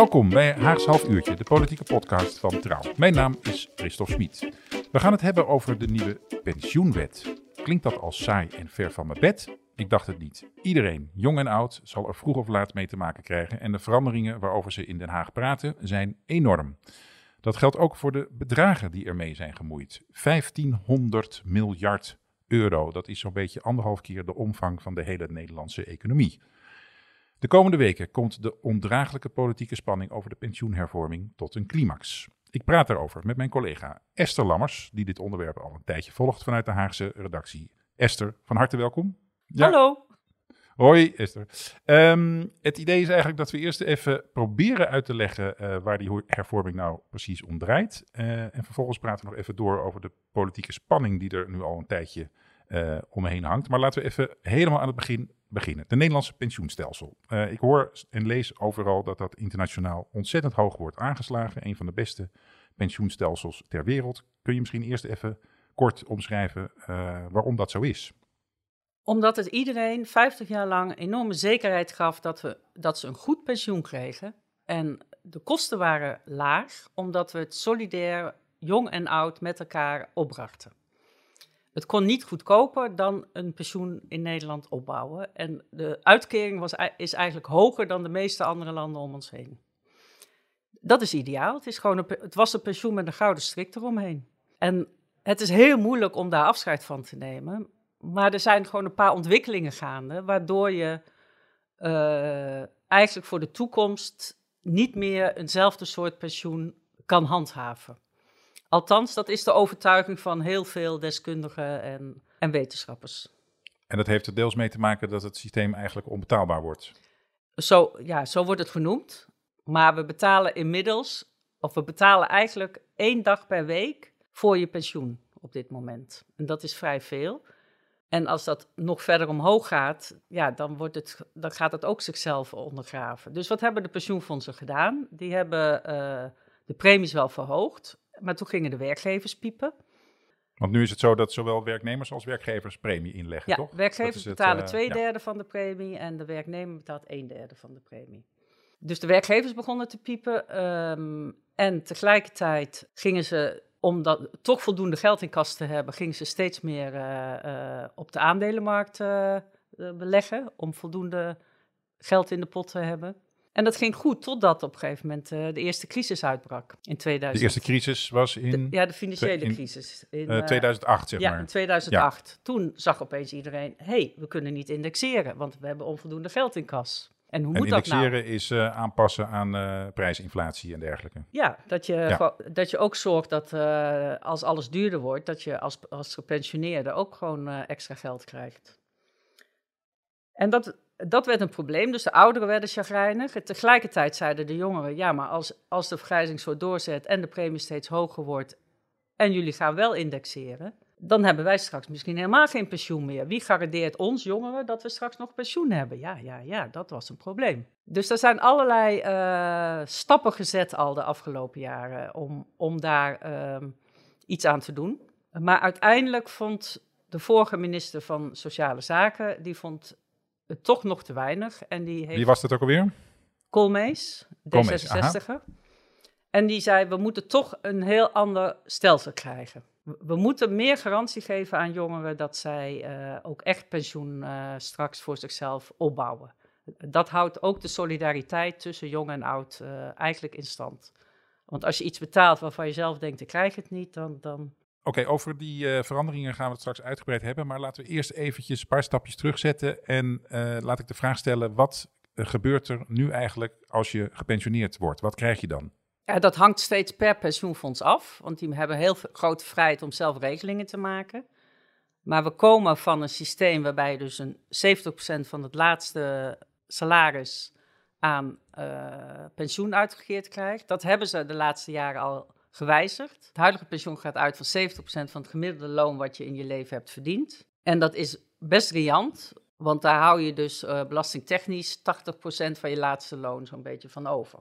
Welkom bij Haags Half Uurtje, de politieke podcast van Trouw. Mijn naam is Christophe Smit. We gaan het hebben over de nieuwe pensioenwet. Klinkt dat al saai en ver van mijn bed? Ik dacht het niet. Iedereen, jong en oud, zal er vroeg of laat mee te maken krijgen en de veranderingen waarover ze in Den Haag praten zijn enorm. Dat geldt ook voor de bedragen die ermee zijn gemoeid. 1500 miljard euro, dat is zo'n beetje anderhalf keer de omvang van de hele Nederlandse economie. De komende weken komt de ondraaglijke politieke spanning over de pensioenhervorming tot een climax. Ik praat daarover met mijn collega Esther Lammers, die dit onderwerp al een tijdje volgt vanuit de Haagse redactie. Esther, van harte welkom. Hallo. Hoi Esther. Ehm, het idee is eigenlijk dat we eerst even proberen uit te leggen uh, waar die hervorming nou precies om draait. Uh, en vervolgens praten we nog even door over de politieke spanning die er nu al een tijdje uh, omheen hangt. Maar laten we even helemaal aan het begin beginnen. De Nederlandse pensioenstelsel. Uh, ik hoor en lees overal dat dat internationaal ontzettend hoog wordt aangeslagen. Een van de beste pensioenstelsels ter wereld. Kun je misschien eerst even kort omschrijven uh, waarom dat zo is? Omdat het iedereen 50 jaar lang enorme zekerheid gaf dat, we, dat ze een goed pensioen kregen. En de kosten waren laag, omdat we het solidair, jong en oud met elkaar opbrachten. Het kon niet goedkoper dan een pensioen in Nederland opbouwen. En de uitkering was, is eigenlijk hoger dan de meeste andere landen om ons heen. Dat is ideaal. Het, is gewoon het was een pensioen met een gouden strik eromheen. En het is heel moeilijk om daar afscheid van te nemen. Maar er zijn gewoon een paar ontwikkelingen gaande, waardoor je uh, eigenlijk voor de toekomst niet meer eenzelfde soort pensioen kan handhaven. Althans, dat is de overtuiging van heel veel deskundigen en, en wetenschappers. En dat heeft er deels mee te maken dat het systeem eigenlijk onbetaalbaar wordt. Zo, ja, zo wordt het genoemd. Maar we betalen inmiddels, of we betalen eigenlijk één dag per week voor je pensioen op dit moment. En dat is vrij veel. En als dat nog verder omhoog gaat, ja, dan, wordt het, dan gaat het ook zichzelf ondergraven. Dus wat hebben de pensioenfondsen gedaan? Die hebben uh, de premies wel verhoogd. Maar toen gingen de werkgevers piepen. Want nu is het zo dat zowel werknemers als werkgevers premie inleggen, ja, toch? werkgevers betalen uh, twee ja. derde van de premie en de werknemer betaalt een derde van de premie. Dus de werkgevers begonnen te piepen um, en tegelijkertijd gingen ze, om dat, toch voldoende geld in kas te hebben, gingen ze steeds meer uh, uh, op de aandelenmarkt beleggen om voldoende geld in de pot te hebben. En dat ging goed totdat op een gegeven moment uh, de eerste crisis uitbrak in 2000. De eerste crisis was in? De, ja, de financiële in, crisis. In uh, 2008, zeg ja, maar. in 2008. Ja. Toen zag opeens iedereen, hé, hey, we kunnen niet indexeren, want we hebben onvoldoende geld in kas. En hoe en moet dat nou? indexeren is uh, aanpassen aan uh, prijsinflatie en dergelijke. Ja, dat je, ja. dat je ook zorgt dat uh, als alles duurder wordt, dat je als, als gepensioneerde ook gewoon extra geld krijgt. En dat, dat werd een probleem. Dus de ouderen werden chagrijnig. Tegelijkertijd zeiden de jongeren: ja, maar als, als de vergrijzing zo doorzet en de premie steeds hoger wordt. en jullie gaan wel indexeren. dan hebben wij straks misschien helemaal geen pensioen meer. Wie garandeert ons jongeren dat we straks nog pensioen hebben? Ja, ja, ja, dat was een probleem. Dus er zijn allerlei uh, stappen gezet al de afgelopen jaren. om, om daar uh, iets aan te doen. Maar uiteindelijk vond de vorige minister van Sociale Zaken. die vond toch nog te weinig. En die heeft Wie was dat ook alweer? Koolmees, D66. En die zei, we moeten toch een heel ander stelsel krijgen. We moeten meer garantie geven aan jongeren dat zij uh, ook echt pensioen uh, straks voor zichzelf opbouwen. Dat houdt ook de solidariteit tussen jong en oud uh, eigenlijk in stand. Want als je iets betaalt waarvan je zelf denkt, ik krijg het niet, dan, dan Oké, over die uh, veranderingen gaan we het straks uitgebreid hebben. Maar laten we eerst eventjes een paar stapjes terugzetten. En uh, laat ik de vraag stellen, wat uh, gebeurt er nu eigenlijk als je gepensioneerd wordt? Wat krijg je dan? Ja, dat hangt steeds per pensioenfonds af. Want die hebben heel grote vrijheid om zelf regelingen te maken. Maar we komen van een systeem waarbij je dus een 70% van het laatste salaris aan pensioen uitgekeerd krijgt. Dat hebben ze de laatste jaren al gewijzigd. Het huidige pensioen gaat uit van 70% van het gemiddelde loon wat je in je leven hebt verdiend. En dat is best riant, want daar hou je dus uh, belastingtechnisch 80% van je laatste loon zo'n beetje van over.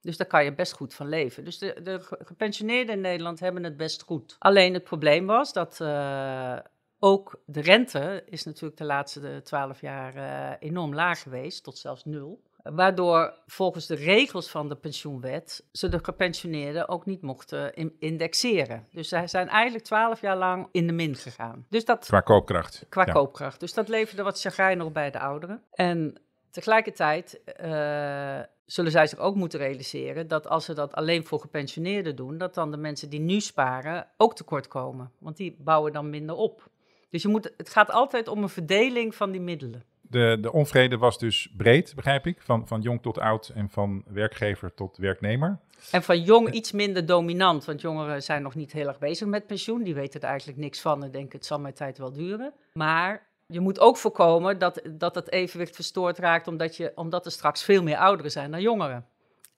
Dus daar kan je best goed van leven. Dus de, de gepensioneerden in Nederland hebben het best goed. Alleen het probleem was dat uh, ook de rente is natuurlijk de laatste twaalf jaar uh, enorm laag geweest, tot zelfs nul. Waardoor volgens de regels van de pensioenwet ze de gepensioneerden ook niet mochten indexeren. Dus zij zijn eigenlijk twaalf jaar lang in de min gegaan. Dus dat, qua koopkracht. Qua koopkracht. Dus dat leverde wat chagrijn nog bij de ouderen. En tegelijkertijd uh, zullen zij zich ook moeten realiseren dat als ze dat alleen voor gepensioneerden doen, dat dan de mensen die nu sparen ook tekort komen. Want die bouwen dan minder op. Dus je moet, het gaat altijd om een verdeling van die middelen. De, de onvrede was dus breed, begrijp ik, van, van jong tot oud en van werkgever tot werknemer. En van jong iets minder dominant, want jongeren zijn nog niet heel erg bezig met pensioen. Die weten er eigenlijk niks van en denken het zal mijn tijd wel duren. Maar je moet ook voorkomen dat, dat het evenwicht verstoord raakt, omdat, je, omdat er straks veel meer ouderen zijn dan jongeren.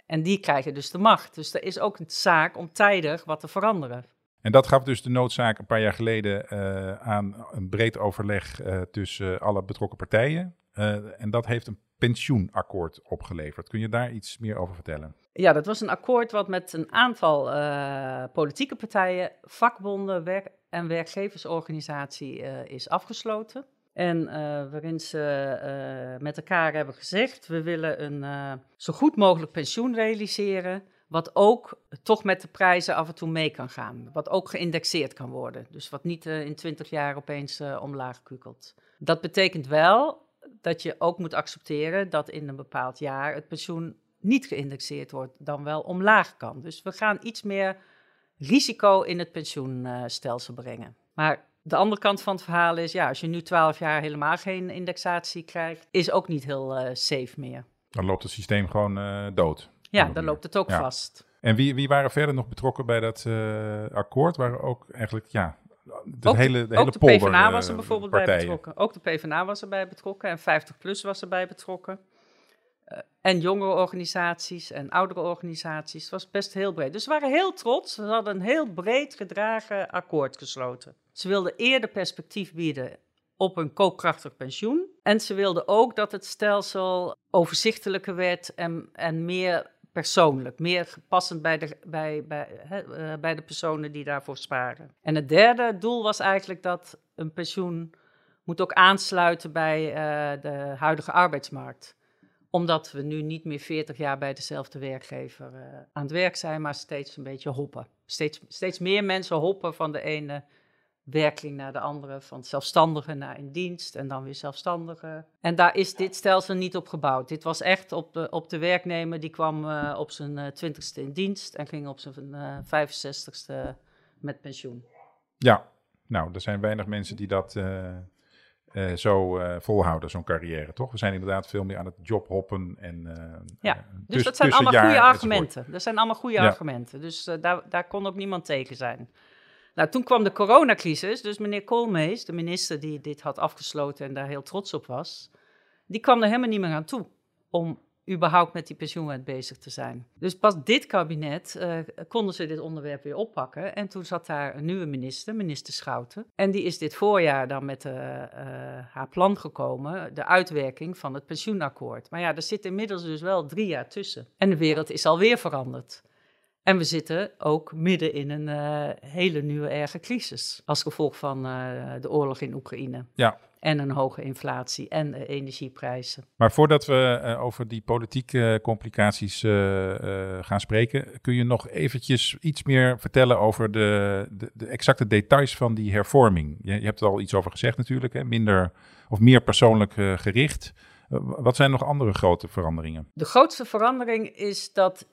En die krijgen dus de macht. Dus er is ook een zaak om tijdig wat te veranderen. En dat gaf dus de noodzaak een paar jaar geleden uh, aan een breed overleg uh, tussen alle betrokken partijen. Uh, en dat heeft een pensioenakkoord opgeleverd. Kun je daar iets meer over vertellen? Ja, dat was een akkoord wat met een aantal politieke partijen, vakbonden werk en werkgeversorganisatie is afgesloten. En waarin ze met elkaar hebben gezegd: we willen een zo goed mogelijk pensioen realiseren wat ook toch met de prijzen af en toe mee kan gaan. Wat ook geïndexeerd kan worden. Dus wat niet uh, in 20 jaar opeens uh, omlaag kukelt. Dat betekent wel dat je ook moet accepteren dat in een bepaald jaar het pensioen niet geïndexeerd wordt, dan wel omlaag kan. Dus we gaan iets meer risico in het pensioenstelsel brengen. Maar de andere kant van het verhaal is, ja, als je nu 12 jaar helemaal geen indexatie krijgt, is ook niet heel uh, safe meer. Dan loopt het systeem gewoon dood. Ja, dan loopt het ook vast. En wie, wie waren verder nog betrokken bij dat uh, akkoord? Waren ook eigenlijk, ja, de ook hele, de, de hele de PvdA was er bijvoorbeeld bij betrokken. Ook de PvdA was erbij betrokken en 50PLUS was erbij betrokken. Uh, en jongere organisaties en oudere organisaties. Het was best heel breed. Dus ze waren heel trots. Ze hadden een heel breed gedragen akkoord gesloten. Ze wilden eerder perspectief bieden op een koopkrachtig pensioen. En ze wilden ook dat het stelsel overzichtelijker werd en, en meer persoonlijk, meer passend bij de, bij, bij, uh, bij de personen die daarvoor sparen. En het derde doel was eigenlijk dat een pensioen moet ook aansluiten bij uh, de huidige arbeidsmarkt omdat we nu niet meer 40 jaar bij dezelfde werkgever uh, aan het werk zijn, maar steeds een beetje hoppen. Steeds, steeds meer mensen hoppen van de ene werking naar de andere, van zelfstandige naar in dienst en dan weer zelfstandige. En daar is dit stelsel niet op gebouwd. Dit was echt op de, op de werknemer, die kwam uh, op zijn uh, twintigste in dienst en ging op zijn uh, 65ste met pensioen. Ja, nou, er zijn weinig mensen die dat zo volhouden, zo'n carrière, toch? We zijn inderdaad veel meer aan het jobhoppen en... ja, dus dat zijn allemaal goede argumenten. Dat zijn allemaal goede ja. argumenten. Dus daar, daar kon ook niemand tegen zijn. Nou, toen kwam de coronacrisis, dus meneer Koolmees, de minister die dit had afgesloten en daar heel trots op was, die kwam er helemaal niet meer aan toe om überhaupt met die pensioenwet bezig te zijn. Dus pas dit kabinet uh, konden ze dit onderwerp weer oppakken. En toen zat daar een nieuwe minister, minister Schouten. En die is dit voorjaar dan met uh, uh, haar plan gekomen, de uitwerking van het pensioenakkoord. Maar ja, er zit inmiddels dus wel drie jaar tussen. En de wereld is alweer veranderd. En we zitten ook midden in een uh, hele nieuwe erge crisis. Als gevolg van uh, de oorlog in Oekraïne. Ja. En een hoge inflatie en uh, energieprijzen. Maar voordat we over die politieke complicaties gaan spreken, kun je nog eventjes iets meer vertellen over de, de, de exacte details van die hervorming? Je, je, hebt er al iets over gezegd natuurlijk, hè? minder of meer persoonlijk gericht. wat zijn nog andere grote veranderingen? De grootste verandering is dat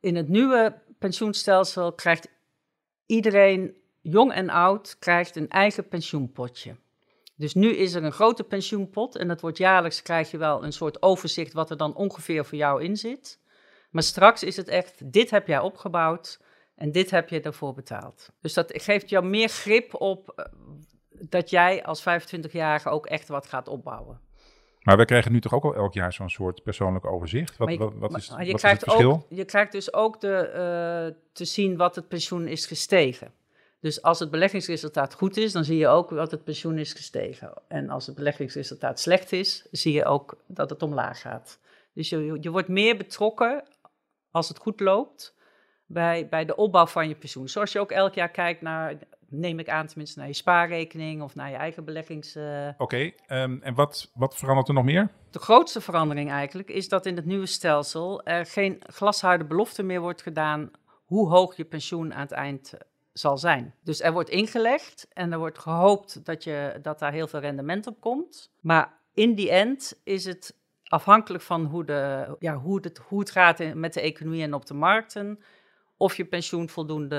in het nieuwe pensioenstelsel krijgt iedereen, jong en oud, krijgt een eigen pensioenpotje. Dus nu is er een grote pensioenpot en dat wordt jaarlijks krijg je wel een soort overzicht wat er dan ongeveer voor jou in zit. Maar straks is het echt, dit heb jij opgebouwd en dit heb je ervoor betaald. Dus dat geeft jou meer grip op dat jij als 25-jarige ook echt wat gaat opbouwen. Maar we krijgen nu toch ook al elk jaar zo'n soort persoonlijk overzicht? Wat, je- wat, is, je wat is het krijgt verschil? Ook, je krijgt dus ook de, eh, te zien wat het pensioen is gestegen. Dus als het beleggingsresultaat goed is, dan zie je ook wat het pensioen is gestegen. En als het beleggingsresultaat slecht is, zie je ook dat het omlaag gaat. Dus je, je wordt meer betrokken, als het goed loopt, bij, bij de opbouw van je pensioen. Zoals je ook elk jaar kijkt naar, neem ik aan tenminste, naar je spaarrekening of naar je eigen beleggings... eh, Oké, ehm, en wat, wat verandert er nog meer? de grootste verandering eigenlijk is dat in het nieuwe stelsel er geen glasharde belofte meer wordt gedaan hoe hoog je pensioen aan het eind eh, zal zijn. Dus er wordt ingelegd en er wordt gehoopt dat, je, dat daar heel veel rendement op komt. Maar in die end is het afhankelijk van hoe, de, ja, hoe, het, hoe het gaat in- met de economie en op de markten, of je pensioen voldoende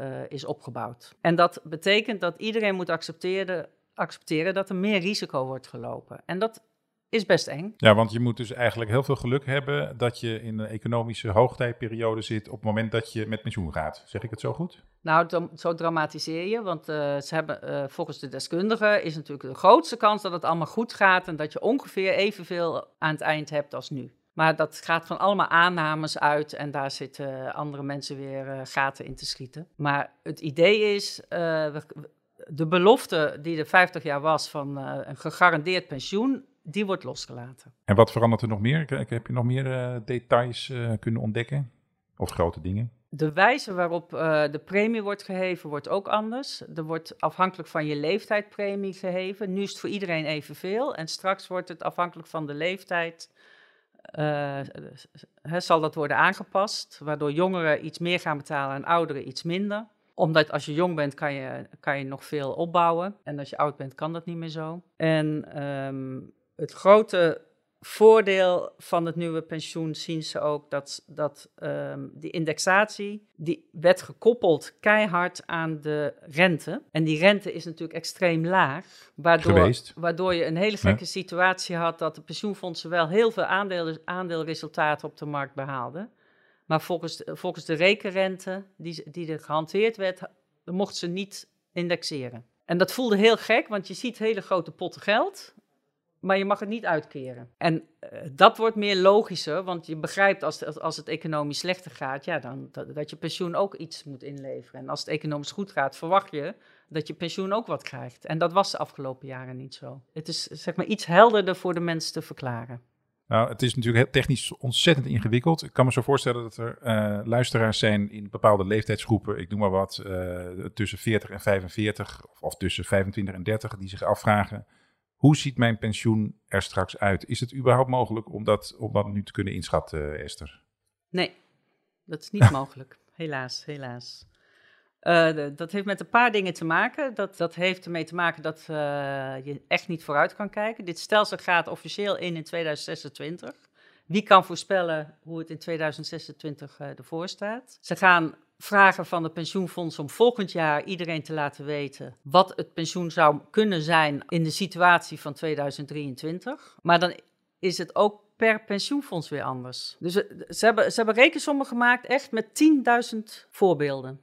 eh, is opgebouwd. En dat betekent dat iedereen moet accepteren, accepteren dat er meer risico wordt gelopen. En dat is best eng. Ja, want je moet dus eigenlijk heel veel geluk hebben dat je in een economische hoogtijperiode zit op het moment dat je met pensioen gaat. Zeg ik het zo goed? Nou, zo dramatiseer je, want eh, ze hebben, eh, volgens de deskundigen is natuurlijk de grootste kans dat het allemaal goed gaat en dat je ongeveer evenveel aan het eind hebt als nu. Maar dat gaat van allemaal aannames uit en daar zitten andere mensen weer eh, gaten in te schieten. Maar het idee is, eh, we- de belofte die er 50 jaar was van eh, een gegarandeerd pensioen, die wordt losgelaten. En wat verandert er nog meer? Heb je nog meer details kunnen ontdekken? Of grote dingen? De wijze waarop de premie wordt geheven wordt ook anders. Er wordt afhankelijk van je leeftijd premie geheven. Nu is het voor iedereen evenveel. En straks wordt het afhankelijk van de leeftijd. Eh, hè, zal dat worden aangepast, waardoor jongeren iets meer gaan betalen en ouderen iets minder. Omdat als je jong bent kan je, kan je nog veel opbouwen en als je oud bent kan dat niet meer zo. En ehm, het grote voordeel van het nieuwe pensioen zien ze ook dat, dat ehm, die indexatie, die werd gekoppeld keihard aan de rente. En die rente is natuurlijk extreem laag, waardoor, Geweest. waardoor je een hele gekke situatie had dat de pensioenfondsen wel heel veel aandeel, aandeelresultaten op de markt behaalden. Maar volgens, de- volgens de rekenrente die, die er gehanteerd werd, mochten ze niet indexeren. En dat voelde heel gek, want je ziet hele grote potten geld, maar je mag het niet uitkeren. En eh, dat wordt meer logischer, want je begrijpt als, als, als het economisch slechter gaat, ja, dan, dat, je pensioen ook iets moet inleveren. En als het economisch goed gaat, verwacht je dat je pensioen ook wat krijgt. En dat was de afgelopen jaren niet zo. Het is zeg maar iets helderder voor de mensen te verklaren. Nou, het is natuurlijk technisch ontzettend ingewikkeld. Ik kan me zo voorstellen dat er eh, luisteraars zijn in bepaalde leeftijdsgroepen, ik noem maar wat, eh, tussen 40 en 45 of, of tussen 25 en 30, die zich afvragen, hoe ziet mijn pensioen er straks uit? Is het überhaupt mogelijk om dat, om dat nu te kunnen inschatten, Esther? Nee, dat is niet mogelijk. Helaas, helaas. Eh, de- dat heeft met een paar dingen te maken. Dat, dat heeft ermee te maken dat eh, je echt niet vooruit kan kijken. Dit stelsel gaat officieel in in 2026. Wie kan voorspellen hoe het in 2026 eh, ervoor staat? Ze gaan vragen van de pensioenfonds om volgend jaar iedereen te laten weten wat het pensioen zou kunnen zijn in de situatie van 2023. Maar dan is het ook per pensioenfonds weer anders. Dus ze hebben, ze hebben rekensommen gemaakt echt met 10.000 voorbeelden.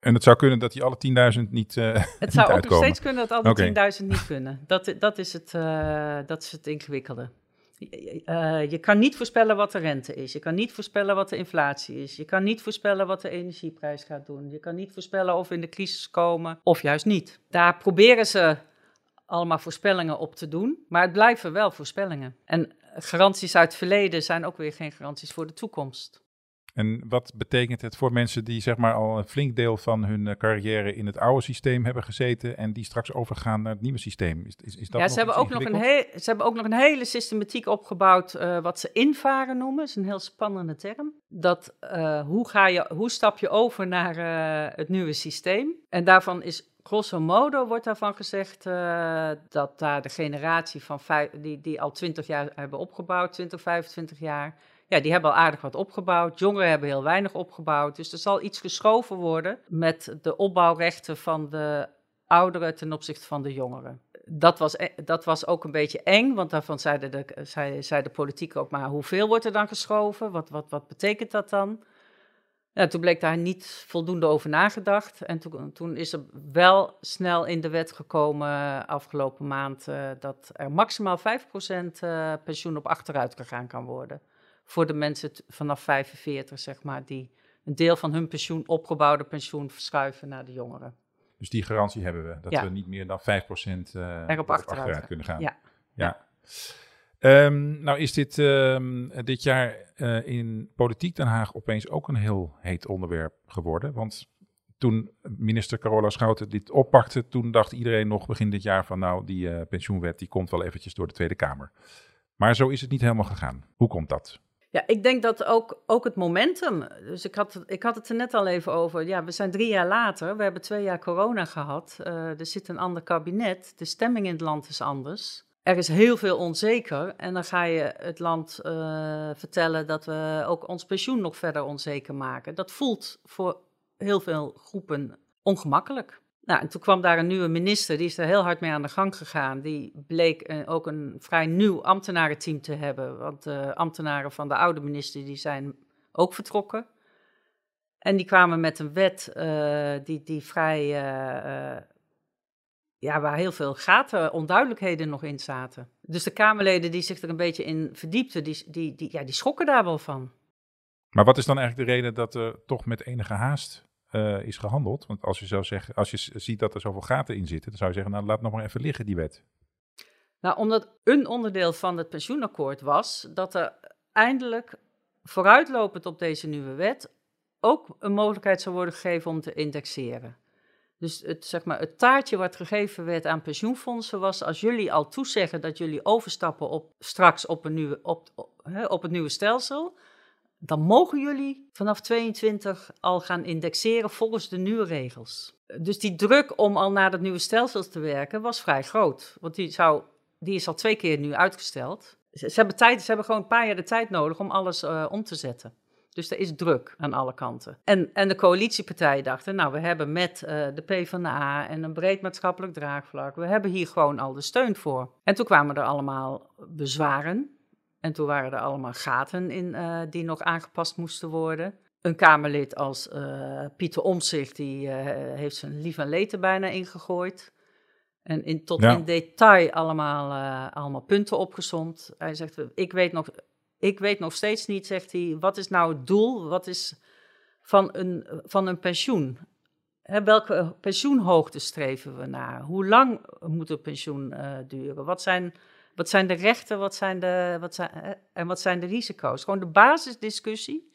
En het zou kunnen dat die alle 10.000 niet, eh, Het niet zou ook nog steeds kunnen dat alle Oké. 10.000 niet kunnen. Dat, dat, is het, eh, dat is het ingewikkelde. Je- eh, je kan niet voorspellen wat de rente is. Je kan niet voorspellen wat de inflatie is. Je kan niet voorspellen wat de energieprijs gaat doen. Je kan niet voorspellen of we in de crisis komen of juist niet. Daar proberen ze allemaal voorspellingen op te doen, maar het blijven wel voorspellingen. En garanties uit het verleden zijn ook weer geen garanties voor de toekomst. En wat betekent het voor mensen die zeg maar al een flink deel van hun eh, carrière in het oude systeem hebben gezeten en die straks overgaan naar het nieuwe systeem? Is, is, is dat ja, nog ze hebben, ook nog een ze hebben ook nog een hele systematiek opgebouwd, eh, wat ze invaren noemen. Dat is een heel spannende term. Dat, eh, hoe, ga je, hoe stap je over naar het nieuwe systeem? En daarvan is, grosso modo wordt daarvan gezegd dat daar de generatie van vijf, die, die al 20 jaar hebben opgebouwd, 20, 25 jaar, ja, die hebben al aardig wat opgebouwd. Jongeren hebben heel weinig opgebouwd. Dus er zal iets geschoven worden met de opbouwrechten van de ouderen ten opzichte van de jongeren. Dat was, e- dat was ook een beetje eng, want daarvan zeiden de, zei, zei de politiek ook maar hoeveel wordt er dan geschoven? Wat, wat, wat betekent dat dan? Ja, toen bleek daar niet voldoende over nagedacht. En toen, is er wel snel in de wet gekomen eh, afgelopen maand uh, dat er maximaal 5% uh, pensioen op achteruit gegaan kan worden. Voor de mensen vanaf 45, zeg maar, die een deel van hun pensioen, opgebouwde pensioen, verschuiven naar de jongeren. Dus die garantie hebben we, dat we niet meer dan 5% uh, erop achteruit, achteruit kunnen gaan. Ja. ja. Um, nou is dit, um, dit jaar uh, in Politiek Den Haag opeens ook een heel heet onderwerp geworden. Want toen minister Carola Schouten dit oppakte, toen dacht iedereen nog begin dit jaar van nou, die uh, pensioenwet die komt wel eventjes door de Tweede Kamer. Maar zo is het niet helemaal gegaan. Hoe komt dat? Ja, ik denk dat ook, ook het momentum. Dus ik had, ik had het er net al even over. Ja, we zijn drie jaar later. We hebben twee jaar corona gehad. Uh, er zit een ander kabinet. De stemming in het land is anders er is heel veel onzeker. En dan ga je het land uh, vertellen dat we ook ons pensioen nog verder onzeker maken. Dat voelt voor heel veel groepen ongemakkelijk. Nou, en toen kwam daar een nieuwe minister, die is er heel hard mee aan de gang gegaan. Die bleek uh, ook een vrij nieuw ambtenarenteam te hebben. Want de ambtenaren van de oude minister die zijn ook vertrokken. En die kwamen met een wet uh, die, die vrij ja, waar heel veel gaten, onduidelijkheden nog in zaten. Dus de Kamerleden die zich er een beetje in verdiepten, die, die, die, ja, die schrokken daar wel van. Maar wat is dan eigenlijk de reden dat er toch met enige haast uh, is gehandeld? Want als je zou zeggen, als je ziet dat er zoveel gaten in zitten, dan zou je zeggen, nou laat nog maar even liggen die wet. Nou, omdat een onderdeel van het pensioenakkoord was dat er eindelijk vooruitlopend op deze nieuwe wet ook een mogelijkheid zou worden gegeven om te indexeren. Dus het, zeg maar, het taartje wat gegeven werd aan pensioenfondsen was: als jullie al toezeggen dat jullie overstappen op, straks op, een nieuwe, op, op het nieuwe stelsel, dan mogen jullie vanaf 22 al gaan indexeren volgens de nieuwe regels. Dus die druk om al naar het nieuwe stelsel te werken was vrij groot. Want die, zou, die is al twee keer nu uitgesteld. Ze, hebben, tijd, ze hebben gewoon een paar jaar de tijd nodig om alles uh, om te zetten. Dus er is druk aan alle kanten. En, en de coalitiepartijen dachten, nou, we hebben met uh, de PvdA en een breed maatschappelijk draagvlak, we hebben hier gewoon al de steun voor. En toen kwamen er allemaal bezwaren. En toen waren er allemaal gaten in uh, die nog aangepast moesten worden. Een Kamerlid als uh, Pieter Omzicht, die heeft zijn lief en leed er bijna ingegooid. En in, tot ja. in detail allemaal, allemaal punten opgezomd. Hij zegt, ik weet nog ik weet nog steeds niet, zegt hij, wat is nou het doel wat is van, een, van een pensioen? Hè, welke pensioenhoogte streven we naar? Hoe lang moet een pensioen duren? Wat zijn, wat zijn de rechten wat zijn de, wat zijn, en wat zijn de risico's? Gewoon de basisdiscussie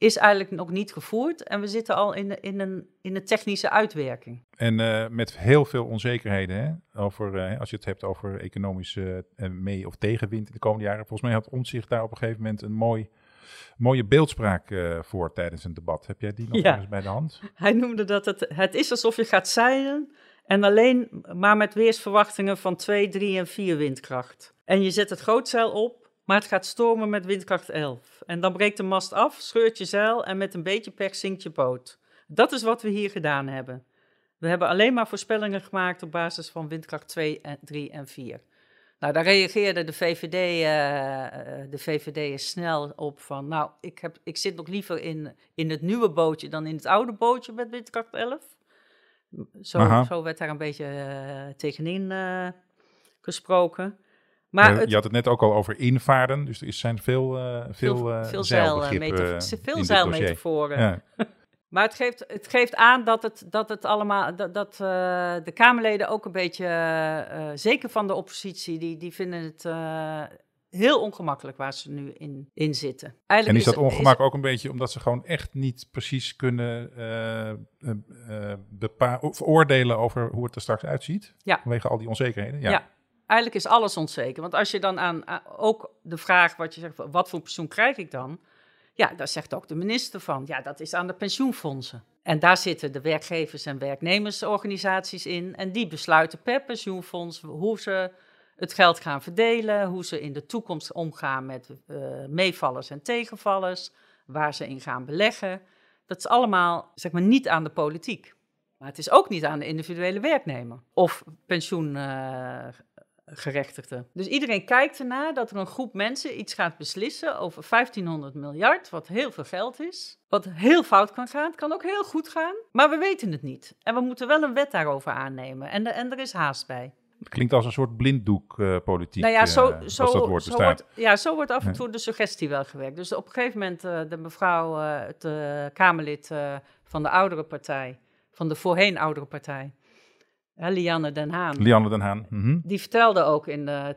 is eigenlijk nog niet gevoerd en we zitten al in, in, een, in een technische uitwerking. En uh, met heel veel onzekerheden, hè? Over, uh, als je het hebt over economische uh, mee- of tegenwind in de komende jaren. Volgens mij had Omtzigt daar op een gegeven moment een mooi, mooie beeldspraak voor tijdens een debat. Heb jij die nog ja. eens bij de hand? Hij noemde dat het, het is alsof je gaat zeilen en alleen maar met weersverwachtingen van 2, 3 en 4 windkracht. En je zet het grootzeil op maar het gaat stormen met windkracht 11. En dan breekt de mast af, scheurt je zeil en met een beetje pech zinkt je boot. Dat is wat we hier gedaan hebben. We hebben alleen maar voorspellingen gemaakt op basis van windkracht 2, 3 en 4. Nou, daar reageerde de VVD, uh, de VVD is snel op van, nou, ik, heb, ik zit nog liever in, in het nieuwe bootje dan in het oude bootje met windkracht 11. Zo, zo werd daar een beetje uh, tegenin uh, gesproken. Maar je had het net ook al over invaren, dus er zijn veel, uh, veel, veel, veel zeilmetaforen. Ja. maar het geeft, het geeft aan dat het, dat het allemaal, dat, dat uh, de Kamerleden ook een beetje, zeker van de oppositie, die, die vinden het heel ongemakkelijk waar ze nu in, in zitten. Eigenlijk en is, is dat ongemak is, ook een beetje omdat ze gewoon echt niet precies kunnen oordelen over hoe het er straks uitziet? Ja. Vanwege al die onzekerheden? ja. ja eigenlijk is alles onzeker. Want als je dan aan, ook de vraag wat je zegt, wat voor pensioen krijg ik dan? Ja, daar zegt ook de minister van. Ja, dat is aan de pensioenfondsen. En daar zitten de werkgevers- en werknemersorganisaties in. En die besluiten per pensioenfonds hoe ze het geld gaan verdelen, hoe ze in de toekomst omgaan met uh, meevallers en tegenvallers, waar ze in gaan beleggen. Dat is allemaal, zeg maar, niet aan de politiek. Maar het is ook niet aan de individuele werknemer of pensioen. Uh, gerechtigden. Dus iedereen kijkt ernaar dat er een groep mensen iets gaat beslissen over 1500 miljard, wat heel veel geld is. Wat heel fout kan gaan, het kan ook heel goed gaan, maar we weten het niet. En we moeten wel een wet daarover aannemen en, en er is haast bij. Het klinkt als een soort blinddoekpolitiek. Nou ja, zo, uh, zo, dat woord zo wordt, ja, zo wordt af en toe de suggestie wel gewerkt. Dus op een gegeven moment, uh, de mevrouw, het Kamerlid van de oudere partij, van de voorheen oudere partij, Lianne Den Haan. Lianne Den Haan. Mm -hmm. Die vertelde ook in de,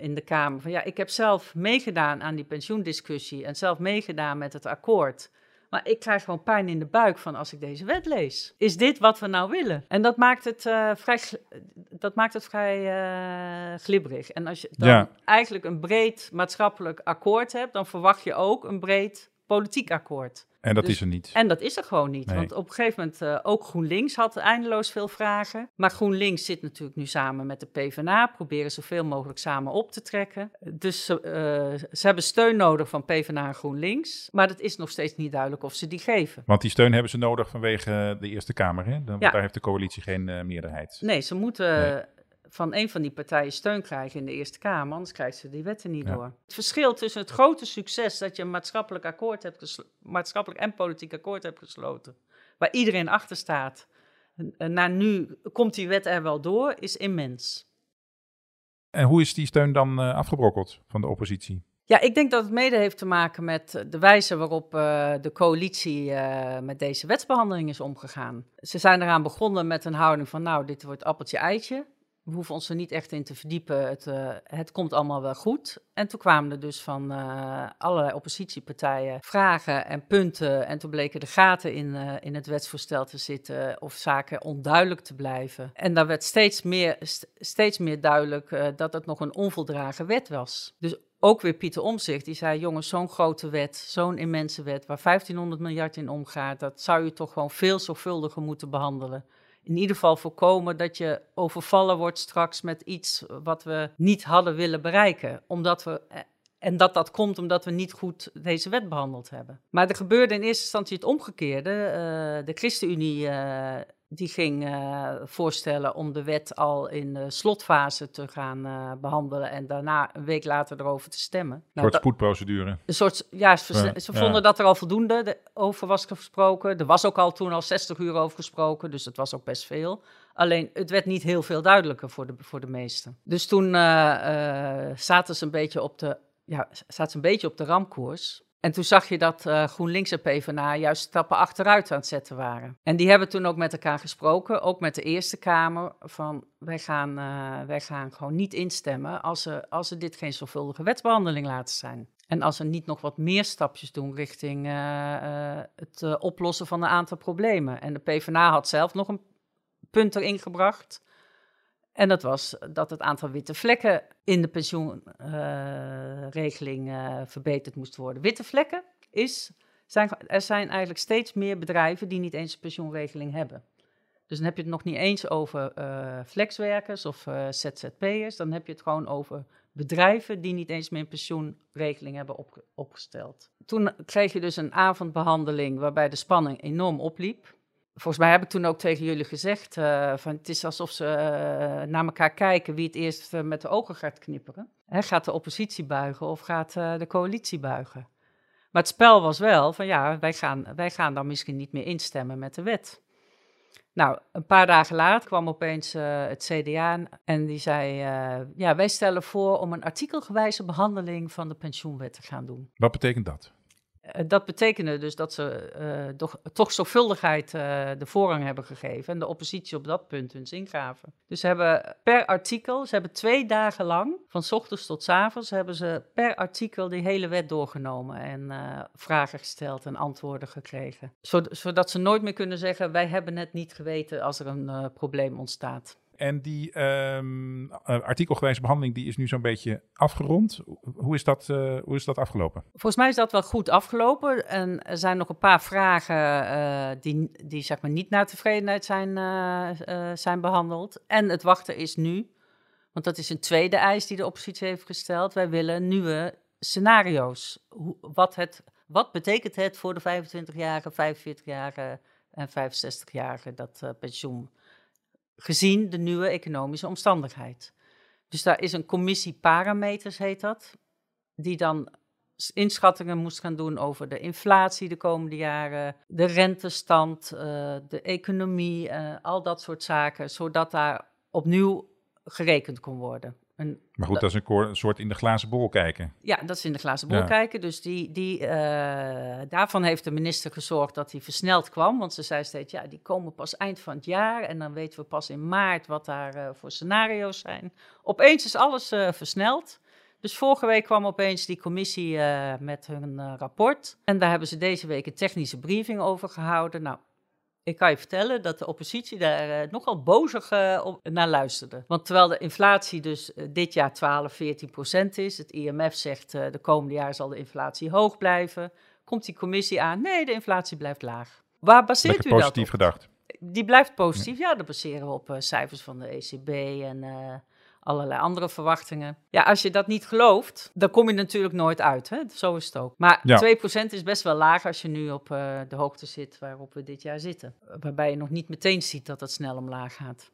in de Kamer van ja, ik heb zelf meegedaan aan die pensioendiscussie en zelf meegedaan met het akkoord. Maar ik krijg gewoon pijn in de buik van als ik deze wet lees. Is dit wat we nou willen? En dat maakt het uh, vrij, dat maakt het vrij uh, glibberig. En als je dan Ja. eigenlijk een breed maatschappelijk akkoord hebt, dan verwacht je ook een breed politiek akkoord. En dat Dus- is er niet. En dat is er gewoon niet. Nee. Want op een gegeven moment, eh, ook GroenLinks had eindeloos veel vragen. Maar GroenLinks zit natuurlijk nu samen met de PvdA. Proberen zoveel mogelijk samen op te trekken. Dus ze, eh, ze hebben steun nodig van PvdA en GroenLinks. Maar het is nog steeds niet duidelijk of ze die geven. Want die steun hebben ze nodig vanwege de Eerste Kamer. Hè? Dan, Ja. Daar heeft de coalitie geen eh, meerderheid. Nee, ze moeten Nee. Van een van die partijen steun krijgen in de Eerste Kamer. Anders krijgen ze die wetten niet Ja. door. Het verschil tussen het grote succes dat je een maatschappelijk, akkoord hebt maatschappelijk en politiek akkoord hebt gesloten. Waar iedereen achter staat. Naar nu komt die wet er wel door, is immens. En hoe is die steun dan eh, afgebrokkeld van de oppositie? Ja, ik denk dat het mede heeft te maken met de wijze waarop eh, de coalitie eh, met deze wetsbehandeling is omgegaan. Ze zijn eraan begonnen met een houding van, nou, dit wordt appeltje-eitje. We hoeven ons er niet echt in te verdiepen. Het, eh, het komt allemaal wel goed. En toen kwamen er dus van eh, allerlei oppositiepartijen vragen en punten. En toen bleken de gaten in, eh, in het wetsvoorstel te zitten of zaken onduidelijk te blijven. En daar werd steeds meer, st- steeds meer duidelijk dat het nog een onvoldragen wet was. Dus ook weer Pieter Omzicht, die zei: Jongens, zo'n grote wet, zo'n immense wet, waar 1500 miljard in omgaat, dat zou je toch gewoon veel zorgvuldiger moeten behandelen. In ieder geval voorkomen dat je overvallen wordt straks met iets wat we niet hadden willen bereiken. Omdat we. eh, En dat dat komt omdat we niet goed deze wet behandeld hebben. Maar er gebeurde in eerste instantie het omgekeerde. Eh, de ChristenUnie eh, die ging eh, voorstellen om de wet al in de slotfase te gaan eh, behandelen en daarna een week later erover te stemmen. Een Nou, soort spoedprocedure. een soort, ja, ze, ja. vonden dat er al voldoende de- over was gesproken. Er was ook al toen al 60 uur over gesproken, dus het was ook best veel. Alleen, het werd niet heel veel duidelijker voor de, voor de meesten. Dus toen eh, zaten ze een beetje op de, ja, zaten ze een beetje op de ramkoers. En toen zag je dat eh, GroenLinks en PvdA juist stappen achteruit aan het zetten waren. En die hebben toen ook met elkaar gesproken, ook met de Eerste Kamer, van wij gaan, eh, wij gaan gewoon niet instemmen als ze, als ze dit geen zorgvuldige wetsbehandeling laten zijn. En als ze niet nog wat meer stapjes doen richting eh, het oplossen van een aantal problemen. En de PvdA had zelf nog een punt erin gebracht. En dat was dat het aantal witte vlekken in de pensioenregeling eh, verbeterd moest worden. Witte vlekken is, zijn, er zijn eigenlijk steeds meer bedrijven die niet eens een pensioenregeling hebben. Dus dan heb je het nog niet eens over eh, flexwerkers of eh, ZZP'ers. Dan heb je het gewoon over bedrijven die niet eens meer een pensioenregeling hebben opge- opgesteld. Toen kreeg je dus een avondbehandeling waarbij de spanning enorm opliep. Volgens mij heb ik toen ook tegen jullie gezegd: eh, van het is alsof ze eh, naar elkaar kijken wie het eerst eh, met de ogen gaat knipperen. Gaat de oppositie buigen of gaat de coalitie buigen? Maar het spel was wel van ja, wij gaan, wij gaan dan misschien niet meer instemmen met de wet. Nou, een paar dagen later kwam opeens het CDA en die zei: Ja, wij stellen voor om een artikelgewijze behandeling van de pensioenwet te gaan doen. Wat betekent dat? Eh, dat betekende dus dat ze eh, toch, toch zorgvuldigheid eh, de voorrang hebben gegeven en de oppositie op dat punt hun zin gaven. Dus ze hebben per artikel, ze hebben twee dagen lang, van ochtends tot avonds, hebben ze per artikel die hele wet doorgenomen en vragen gesteld en antwoorden gekregen. Zod- zodat ze nooit meer kunnen zeggen, wij hebben het niet geweten als er een probleem ontstaat. En die eh, artikelgewijze behandeling die is nu zo'n beetje afgerond. Hoe is dat, eh, hoe is dat afgelopen? Volgens mij is dat wel goed afgelopen. En er zijn nog een paar vragen eh, die, die zeg maar niet naar tevredenheid zijn, zijn behandeld. En het wachten is nu, want dat is een tweede eis die de oppositie heeft gesteld. Wij willen nieuwe scenario's. Hoe, wat, het, wat betekent het voor de 25-jarigen, 45-jarigen en 65-jarigen dat pensioen? Gezien de nieuwe economische omstandigheid. Dus daar is een commissie parameters, heet dat, die dan inschattingen moest gaan doen over de inflatie de komende jaren, de rentestand, uh, de economie, uh, al dat soort zaken, zodat daar opnieuw gerekend kon worden. Maar goed, dat is een, soort in de glazen bol kijken. Ja, dat is in de glazen bol kijken. Dus die, die, uh, daarvan heeft de minister gezorgd dat die versneld kwam. Want ze zei steeds, ja, die komen pas eind van het jaar. En dan weten we pas in maart wat daar uh, voor scenario's zijn. Opeens is alles uh, versneld. Dus vorige week kwam opeens die commissie met hun rapport. En daar hebben ze deze week een technische briefing over gehouden. Nou, ik kan je vertellen dat de oppositie daar uh, nogal bozig op, naar luisterde. Want terwijl de inflatie dus dit jaar 12, 14 procent is, het IMF zegt de komende jaar zal de inflatie hoog blijven, komt die commissie aan, nee, de inflatie blijft laag. Waar baseert Lekker u dat positief gedacht. Die blijft positief, ja, ja dat baseren we op cijfers van de ECB en allerlei andere verwachtingen. Ja, als je dat niet gelooft, dan kom je natuurlijk nooit uit. Hè? Zo is het ook. Maar ja. 2% is best wel laag als je nu op uh, de hoogte zit waarop we dit jaar zitten. Waarbij je nog niet meteen ziet dat het snel omlaag gaat.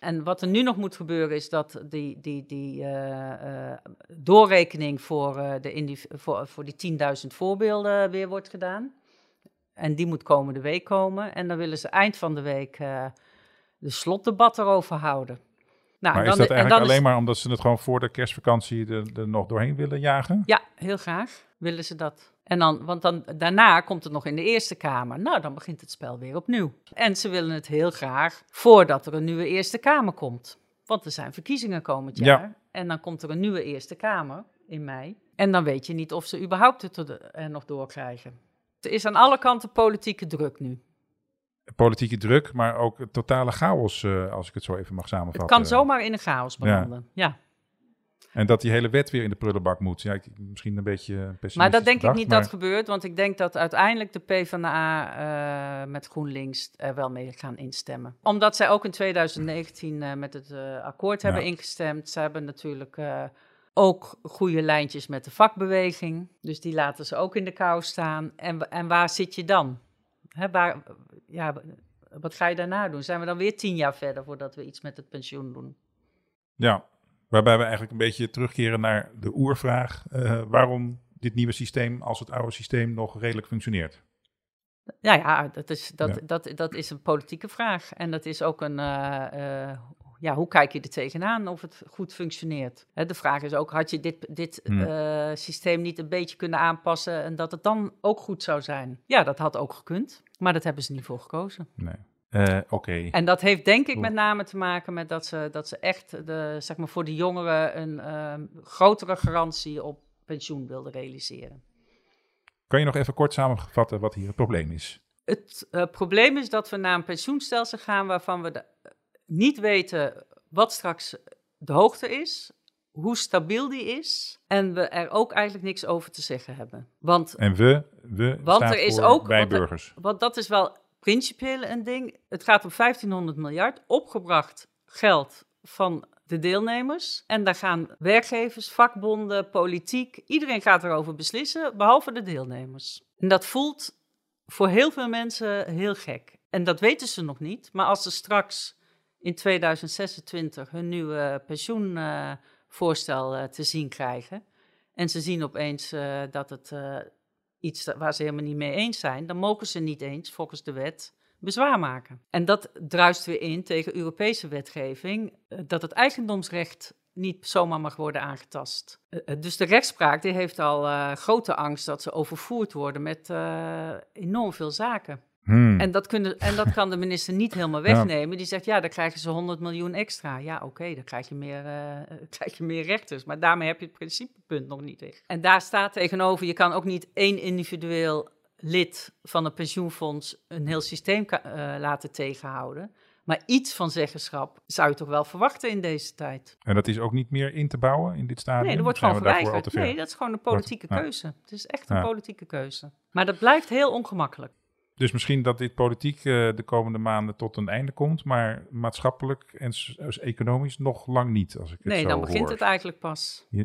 En wat er nu nog moet gebeuren is dat die, die, die uh, uh, doorrekening voor, de voor, voor die 10.000 voorbeelden weer wordt gedaan. En die moet komende week komen. En dan willen ze eind van de week de slotdebat erover houden. Nou, maar is dat eigenlijk alleen maar omdat ze het gewoon voor de kerstvakantie er, er, nog doorheen willen jagen? Ja, heel graag willen ze dat. En dan, want dan, daarna komt het nog in de Eerste Kamer. Nou, dan begint het spel weer opnieuw. En ze willen het heel graag voordat er een nieuwe Eerste Kamer komt. Want er zijn verkiezingen komend jaar. Ja. En dan komt er een nieuwe Eerste Kamer in mei. En dan weet je niet of ze überhaupt het er nog doorkrijgen. Er is aan alle kanten politieke druk nu politieke druk, maar ook totale chaos, uh, als ik het zo even mag samenvatten. Het kan zomaar in een chaos belanden, ja. ja. En dat die hele wet weer in de prullenbak moet. Ja, ik, misschien een beetje pessimistisch Maar dat denk gedacht, ik niet maar... dat gebeurt, want ik denk dat uiteindelijk de PvdA uh, met GroenLinks er wel mee gaan instemmen. Omdat zij ook in 2019 uh, met het akkoord hebben ja. ingestemd. Ze hebben natuurlijk ook goede lijntjes met de vakbeweging. Dus die laten ze ook in de kou staan. En, en waar zit je dan? Hè, waar, ja, wat ga je daarna doen? Zijn we dan weer tien jaar verder voordat we iets met het pensioen doen? Ja, waarbij we eigenlijk een beetje terugkeren naar de oervraag. Uh, waarom dit nieuwe systeem als het oude systeem nog redelijk functioneert? Ja, ja, dat is, dat, ja. Dat, dat, is een politieke vraag. En dat is ook een, uh, uh, ja, hoe kijk je er tegenaan of het goed functioneert? Hè, de vraag is ook, had je dit, dit hmm. uh, systeem niet een beetje kunnen aanpassen en dat het dan ook goed zou zijn? Ja, dat had ook gekund, maar dat hebben ze niet voor gekozen. Nee. Uh, Oké. En dat heeft denk ik met name te maken met dat ze, dat ze echt de, zeg maar voor de jongeren een uh, grotere garantie op pensioen wilden realiseren. Kan je nog even kort samenvatten wat hier het probleem is? Het uh, probleem is dat we naar een pensioenstelsel gaan waarvan we de, niet weten wat straks de hoogte is, hoe stabiel die is en we er ook eigenlijk niks over te zeggen hebben. Want, en we, we want er is ook bij burgers. Want dat is wel principieel een ding. Het gaat om 1500 miljard opgebracht geld van de deelnemers. En daar gaan werkgevers, vakbonden, politiek, iedereen gaat erover beslissen, behalve de deelnemers. En dat voelt voor heel veel mensen heel gek. En dat weten ze nog niet. Maar als ze straks in 2026 hun nieuwe pensioenvoorstel uh, te zien krijgen. En ze zien opeens uh, dat het uh, iets waar ze helemaal niet mee eens zijn, dan mogen ze niet eens volgens de wet bezwaar maken. En dat druist weer in tegen Europese wetgeving, dat het eigendomsrecht niet zomaar mag worden aangetast. dus de rechtspraak die heeft al grote angst dat ze overvoerd worden met enorm veel zaken. Hmm. En, dat kunnen, en dat kan de minister niet helemaal wegnemen. Ja. Die zegt, ja, dan krijgen ze 100 miljoen extra. Ja, oké, okay, dan krijg je, meer, uh, krijg je meer rechters. Maar daarmee heb je het principepunt nog niet weg. En daar staat tegenover, je kan ook niet één individueel lid van een pensioenfonds een heel systeem uh, laten tegenhouden. Maar iets van zeggenschap zou je toch wel verwachten in deze tijd. En dat is ook niet meer in te bouwen in dit stadium? Nee, dat wordt gewoon verweigerd. Nee, dat is gewoon een politieke wordt, keuze. Het is echt een ja. politieke keuze. Maar dat blijft heel ongemakkelijk. Dus misschien dat dit politiek uh, de komende maanden tot een einde komt, maar maatschappelijk en economisch nog lang niet. Als ik het nee, zo dan begint hoor. het eigenlijk pas. Ja,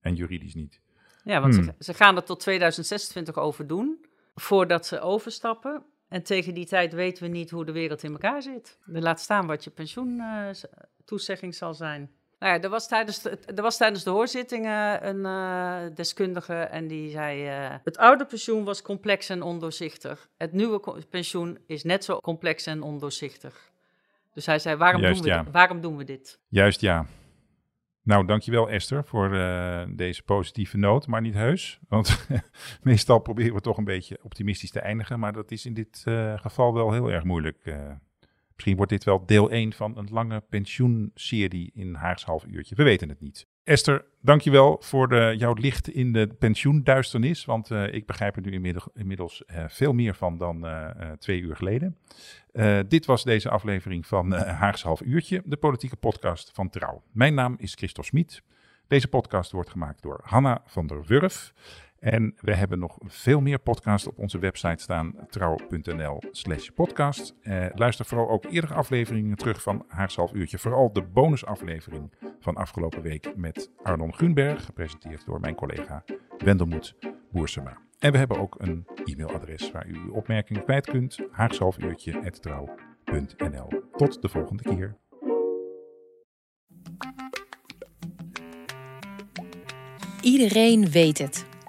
en juridisch niet. Ja, want hmm. ze, ze, gaan er tot 2026 over doen, voordat ze overstappen. En tegen die tijd weten we niet hoe de wereld in elkaar zit. laat staan wat je pensioentoezegging uh, zal zijn. Nou ja, er was tijdens de, er was tijdens de hoorzittingen een uh, deskundige en die zei... Uh, het oude pensioen was complex en ondoorzichtig. Het nieuwe pensioen is net zo complex en ondoorzichtig. Dus hij zei, waarom, doen, we, waarom doen we dit? Juist, ja. Nou, dankjewel Esther voor uh, deze positieve noot, maar niet heus. Want meestal proberen we toch een beetje optimistisch te eindigen, maar dat is in dit geval wel heel erg moeilijk. Misschien wordt dit wel deel 1 van een lange pensioenserie in Haags half uurtje. We weten het niet. Esther, dankjewel voor de, jouw licht in de pensioenduisternis. Want uh, ik begrijp er nu inmiddels, uh, veel meer van dan uh, twee uur geleden. dit was deze aflevering van Haags Half Uurtje, de politieke podcast van Trouw. Mijn naam is Christophe Smit. Deze podcast wordt gemaakt door Hanna van der Wurf. En we hebben nog veel meer podcasts op onze website staan, trouw.nl slash podcast. Eh, luister vooral ook eerdere afleveringen terug van Haags Uurtje. Vooral de bonusaflevering van afgelopen week met Arnon Gunberg, gepresenteerd door mijn collega Wendelmoed Boersema. En we hebben ook een e-mailadres waar u uw opmerkingen kwijt kunt, haagshalfuurtje.trouw.nl. Tot de volgende keer. Iedereen weet het.